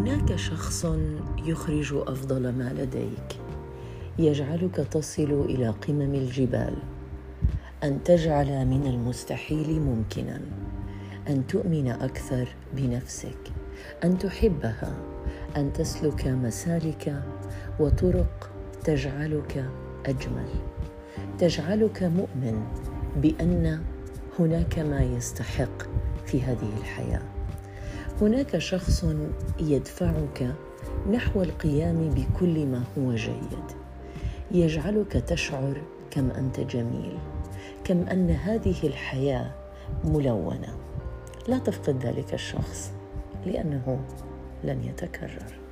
هناك شخص يخرج أفضل ما لديك. يجعلك تصل إلى قمم الجبال. أن تجعل من المستحيل ممكنا. أن تؤمن أكثر بنفسك. أن تحبها. أن تسلك مسالك. وطرق تجعلك أجمل. تجعلك مؤمن بأن هناك ما يستحق في هذه الحياة. هناك شخص يدفعك نحو القيام بكل ما هو جيد. يجعلك تشعر كم أنت جميل كم أن هذه الحياة ملونة. لا تفقد ذلك الشخص لأنه لن يتكرر.